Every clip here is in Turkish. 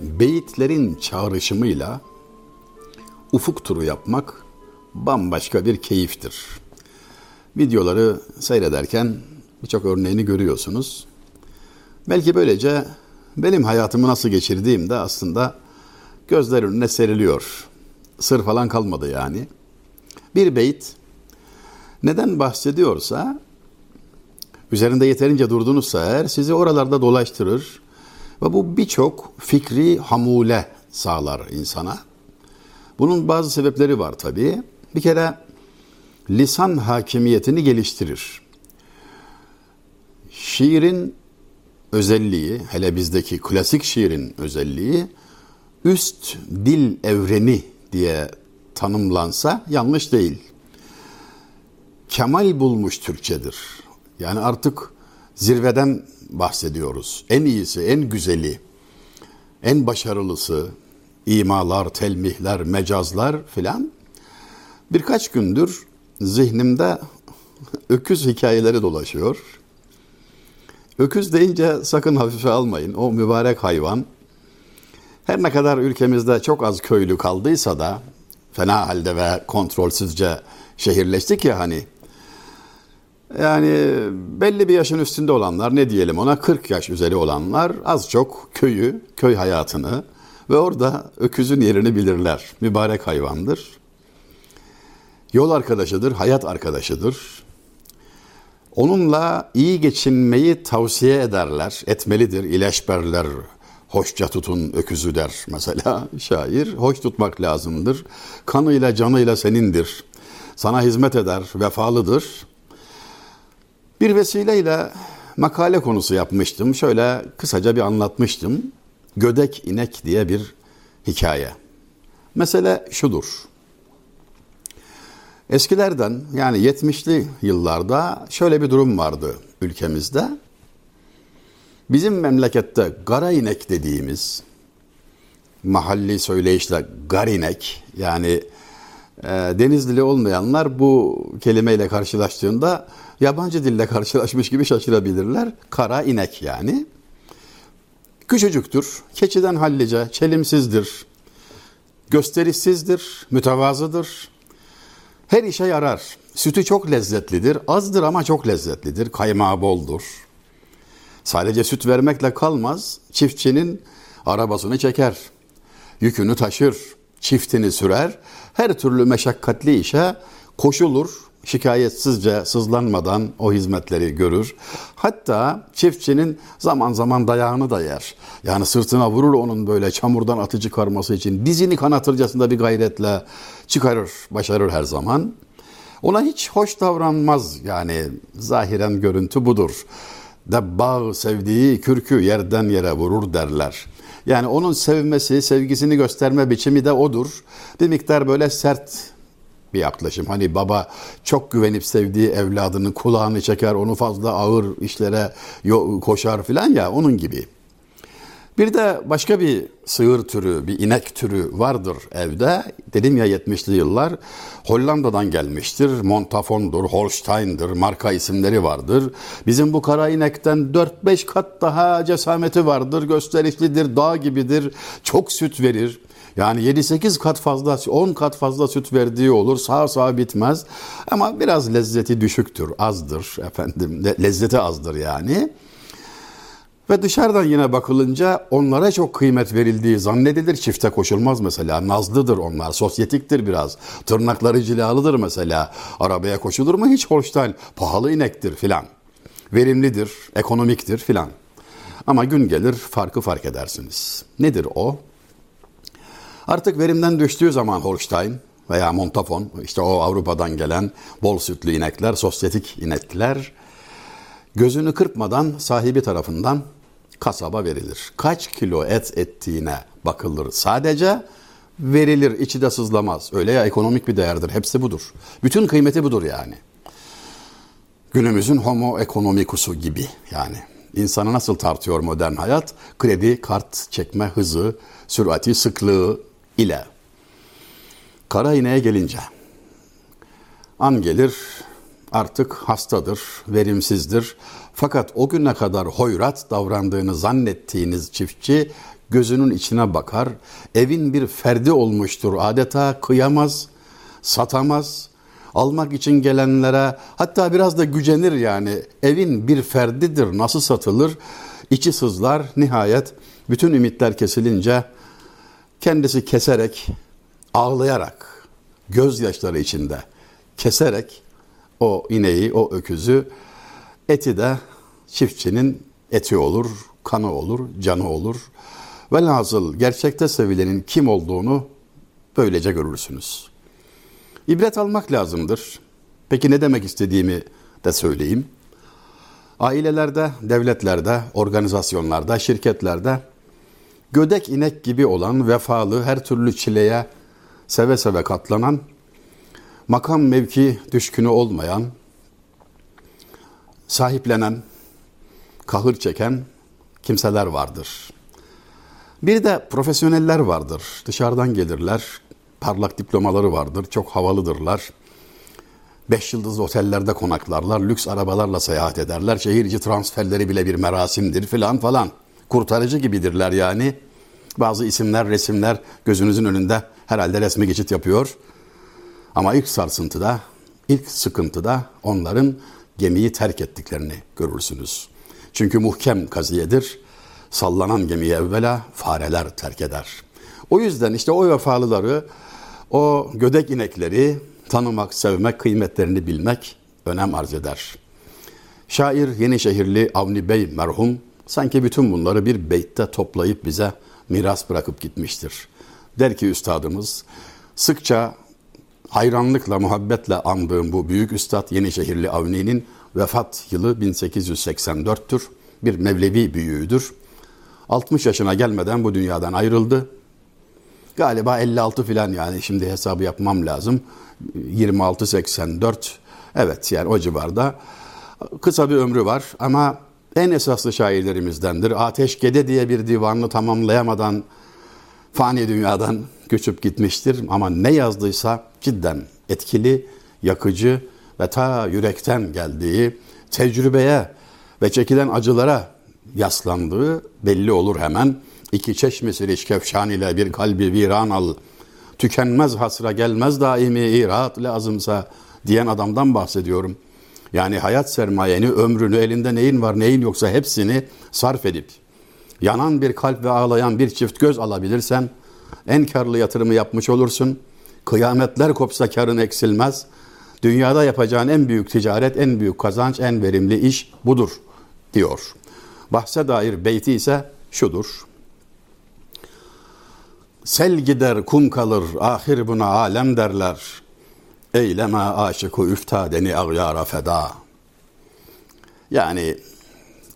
Beyitlerin çağrışımıyla ufuk turu yapmak bambaşka bir keyiftir. Videoları seyrederken birçok örneğini görüyorsunuz. Belki böylece benim hayatımı nasıl geçirdiğim de aslında gözler önüne seriliyor. Sır falan kalmadı yani. Bir beyit neden bahsediyorsa üzerinde yeterince durdunuzsa eğer sizi oralarda dolaştırır ve bu birçok fikri hamule sağlar insana. Bunun bazı sebepleri var tabii. Bir kere lisan hakimiyetini geliştirir. Şiirin özelliği, hele bizdeki klasik şiirin özelliği üst dil evreni diye tanımlansa yanlış değil. Kemal bulmuş Türkçedir. Yani artık zirveden bahsediyoruz. En iyisi, en güzeli, en başarılısı, imalar, telmihler, mecazlar filan. Birkaç gündür zihnimde öküz hikayeleri dolaşıyor. Öküz deyince sakın hafife almayın. O mübarek hayvan her ne kadar ülkemizde çok az köylü kaldıysa da fena halde ve kontrolsüzce şehirleştik ya hani. Yani belli bir yaşın üstünde olanlar ne diyelim ona 40 yaş üzeri olanlar az çok köyü, köy hayatını ve orada öküzün yerini bilirler. Mübarek hayvandır. Yol arkadaşıdır, hayat arkadaşıdır. Onunla iyi geçinmeyi tavsiye ederler, etmelidir. İleşberler, hoşça tutun öküzü der mesela şair. Hoş tutmak lazımdır. Kanıyla canıyla senindir. Sana hizmet eder, vefalıdır. Bir vesileyle makale konusu yapmıştım. Şöyle kısaca bir anlatmıştım. Gödek inek diye bir hikaye. Mesele şudur. Eskilerden yani 70'li yıllarda şöyle bir durum vardı ülkemizde. Bizim memlekette gara inek dediğimiz mahalli söyleyişle garinek yani e, Denizlili olmayanlar bu kelimeyle karşılaştığında yabancı dille karşılaşmış gibi şaşırabilirler. Kara inek yani. Küçücüktür, keçiden hallice, çelimsizdir, gösterişsizdir, mütevazıdır. Her işe yarar. Sütü çok lezzetlidir, azdır ama çok lezzetlidir, kaymağı boldur. Sadece süt vermekle kalmaz, çiftçinin arabasını çeker, yükünü taşır, çiftini sürer, her türlü meşakkatli işe koşulur, şikayetsizce sızlanmadan o hizmetleri görür. Hatta çiftçinin zaman zaman dayağını da yer. Yani sırtına vurur onun böyle çamurdan atı çıkarması için dizini kanatırcasında bir gayretle çıkarır, başarır her zaman. Ona hiç hoş davranmaz yani zahiren görüntü budur. De bağ sevdiği kürkü yerden yere vurur derler. Yani onun sevmesi, sevgisini gösterme biçimi de odur. Bir miktar böyle sert bir yaklaşım. Hani baba çok güvenip sevdiği evladının kulağını çeker, onu fazla ağır işlere koşar filan ya onun gibi. Bir de başka bir sığır türü, bir inek türü vardır evde. Dedim ya 70'li yıllar. Hollanda'dan gelmiştir. Montafon'dur, Holstein'dir, marka isimleri vardır. Bizim bu kara inekten 4-5 kat daha cesameti vardır. Gösterişlidir, dağ gibidir. Çok süt verir. Yani 7-8 kat fazla, 10 kat fazla süt verdiği olur. Sağ sağ bitmez. Ama biraz lezzeti düşüktür, azdır efendim. Lezzeti azdır yani. Ve dışarıdan yine bakılınca onlara çok kıymet verildiği zannedilir. Çifte koşulmaz mesela. Nazlıdır onlar. Sosyetiktir biraz. Tırnakları cilalıdır mesela. Arabaya koşulur mu? Hiç Holstein. Pahalı inektir filan. Verimlidir, ekonomiktir filan. Ama gün gelir farkı fark edersiniz. Nedir o? Artık verimden düştüğü zaman Holstein veya Montafon, işte o Avrupa'dan gelen bol sütlü inekler, sosyetik inekler gözünü kırpmadan sahibi tarafından kasaba verilir. Kaç kilo et ettiğine bakılır sadece verilir içi de sızlamaz. Öyle ya ekonomik bir değerdir. Hepsi budur. Bütün kıymeti budur yani. Günümüzün homo economicus'u gibi yani. İnsanı nasıl tartıyor modern hayat? Kredi, kart çekme hızı, sürati, sıklığı ile. Kara ineğe gelince an gelir artık hastadır, verimsizdir. Fakat o güne kadar hoyrat davrandığını zannettiğiniz çiftçi gözünün içine bakar. Evin bir ferdi olmuştur. Adeta kıyamaz, satamaz. Almak için gelenlere hatta biraz da gücenir yani. Evin bir ferdidir. Nasıl satılır? İçi sızlar. Nihayet bütün ümitler kesilince kendisi keserek, ağlayarak, gözyaşları içinde keserek o ineği, o öküzü eti de çiftçinin eti olur, kanı olur, canı olur. Velhasıl gerçekte sevilenin kim olduğunu böylece görürsünüz. İbret almak lazımdır. Peki ne demek istediğimi de söyleyeyim. Ailelerde, devletlerde, organizasyonlarda, şirketlerde gödek inek gibi olan vefalı, her türlü çileye seve seve katlanan, makam mevki düşkünü olmayan, sahiplenen, kahır çeken kimseler vardır. Bir de profesyoneller vardır. Dışarıdan gelirler, parlak diplomaları vardır, çok havalıdırlar. Beş yıldızlı otellerde konaklarlar, lüks arabalarla seyahat ederler. Şehir içi transferleri bile bir merasimdir filan falan. Kurtarıcı gibidirler yani. Bazı isimler, resimler gözünüzün önünde herhalde resmi geçit yapıyor. Ama ilk sarsıntıda, ilk sıkıntıda onların gemiyi terk ettiklerini görürsünüz. Çünkü muhkem kaziyedir. Sallanan gemiyi evvela fareler terk eder. O yüzden işte o vefalıları, o gödek inekleri tanımak, sevmek, kıymetlerini bilmek önem arz eder. Şair Yenişehirli Avni Bey merhum sanki bütün bunları bir beytte toplayıp bize miras bırakıp gitmiştir. Der ki üstadımız, sıkça hayranlıkla, muhabbetle andığım bu büyük üstad Yenişehirli Avni'nin vefat yılı 1884'tür. Bir Mevlevi büyüğüdür. 60 yaşına gelmeden bu dünyadan ayrıldı. Galiba 56 filan yani şimdi hesabı yapmam lazım. 26-84 evet yani o civarda. Kısa bir ömrü var ama en esaslı şairlerimizdendir. Ateşkede diye bir divanını tamamlayamadan fani dünyadan göçüp gitmiştir. Ama ne yazdıysa cidden etkili, yakıcı ve ta yürekten geldiği, tecrübeye ve çekilen acılara yaslandığı belli olur hemen. İki çeşmesi rişkefşan ile bir kalbi viran al. Tükenmez hasra gelmez daimi irat lazımsa diyen adamdan bahsediyorum. Yani hayat sermayeni, ömrünü, elinde neyin var neyin yoksa hepsini sarf edip yanan bir kalp ve ağlayan bir çift göz alabilirsen en karlı yatırımı yapmış olursun. Kıyametler kopsa karın eksilmez. Dünyada yapacağın en büyük ticaret, en büyük kazanç, en verimli iş budur diyor. Bahse dair beyti ise şudur. Sel gider kum kalır ahir buna alem derler. Eyleme aşıkı üftadeni ağyara feda. Yani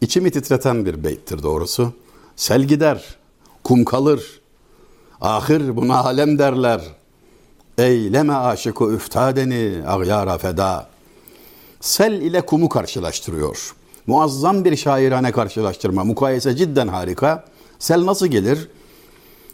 içimi titreten bir beyttir doğrusu. Sel gider, kum kalır. Ahir buna alem derler. Eyleme aşıkı üftadeni ağyara feda. Sel ile kumu karşılaştırıyor. Muazzam bir şairane karşılaştırma. Mukayese cidden harika. Sel nasıl gelir?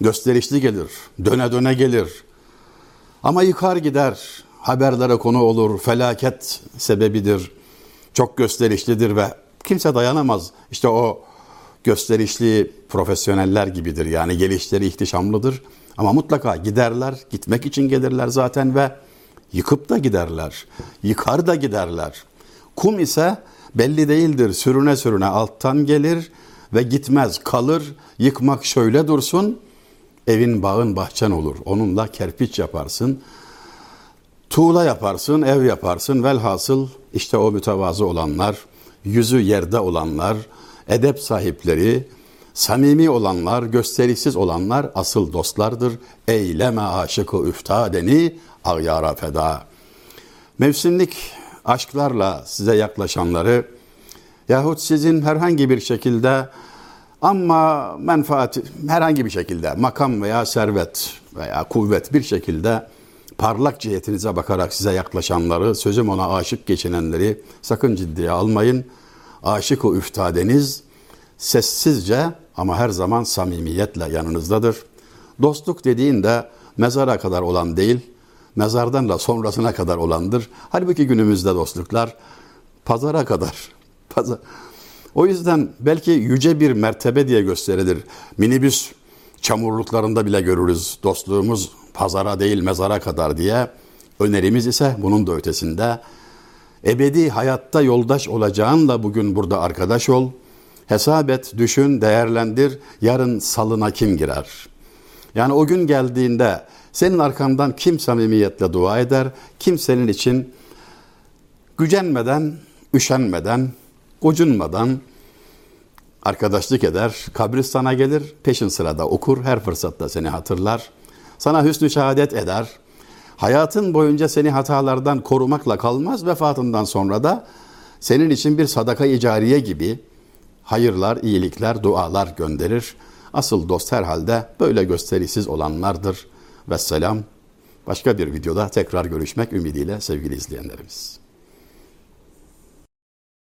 Gösterişli gelir. Döne döne gelir. Ama yıkar gider. Haberlere konu olur. Felaket sebebidir. Çok gösterişlidir ve kimse dayanamaz. İşte o gösterişli profesyoneller gibidir. Yani gelişleri ihtişamlıdır. Ama mutlaka giderler. Gitmek için gelirler zaten ve yıkıp da giderler. Yıkar da giderler. Kum ise belli değildir. Sürüne sürüne alttan gelir ve gitmez. Kalır. Yıkmak şöyle dursun. Evin bağın bahçen olur. Onunla kerpiç yaparsın. Tuğla yaparsın, ev yaparsın. Velhasıl işte o mütevazı olanlar, yüzü yerde olanlar, edep sahipleri, samimi olanlar, gösterişsiz olanlar asıl dostlardır. Eyleme aşıkı üftadeni ağyara feda. Mevsimlik aşklarla size yaklaşanları yahut sizin herhangi bir şekilde ama menfaat herhangi bir şekilde makam veya servet veya kuvvet bir şekilde parlak cihetinize bakarak size yaklaşanları, sözüm ona aşık geçinenleri sakın ciddiye almayın. Aşık o üftadeniz sessizce ama her zaman samimiyetle yanınızdadır. Dostluk dediğinde mezara kadar olan değil, mezardan da sonrasına kadar olandır. Halbuki günümüzde dostluklar pazara kadar. Pazar. O yüzden belki yüce bir mertebe diye gösterilir. Minibüs çamurluklarında bile görürüz dostluğumuz pazara değil mezara kadar diye. Önerimiz ise bunun da ötesinde. Ebedi hayatta yoldaş olacağınla bugün burada arkadaş ol. Hesap et, düşün, değerlendir. Yarın salına kim girer? Yani o gün geldiğinde senin arkandan kim samimiyetle dua eder, kim senin için gücenmeden, üşenmeden, gocunmadan arkadaşlık eder, kabristana gelir, peşin sırada okur, her fırsatta seni hatırlar, sana hüsnü şehadet eder. Hayatın boyunca seni hatalardan korumakla kalmaz, vefatından sonra da senin için bir sadaka icariye gibi hayırlar, iyilikler, dualar gönderir. Asıl dost herhalde böyle gösterisiz olanlardır. Vesselam. Başka bir videoda tekrar görüşmek ümidiyle sevgili izleyenlerimiz.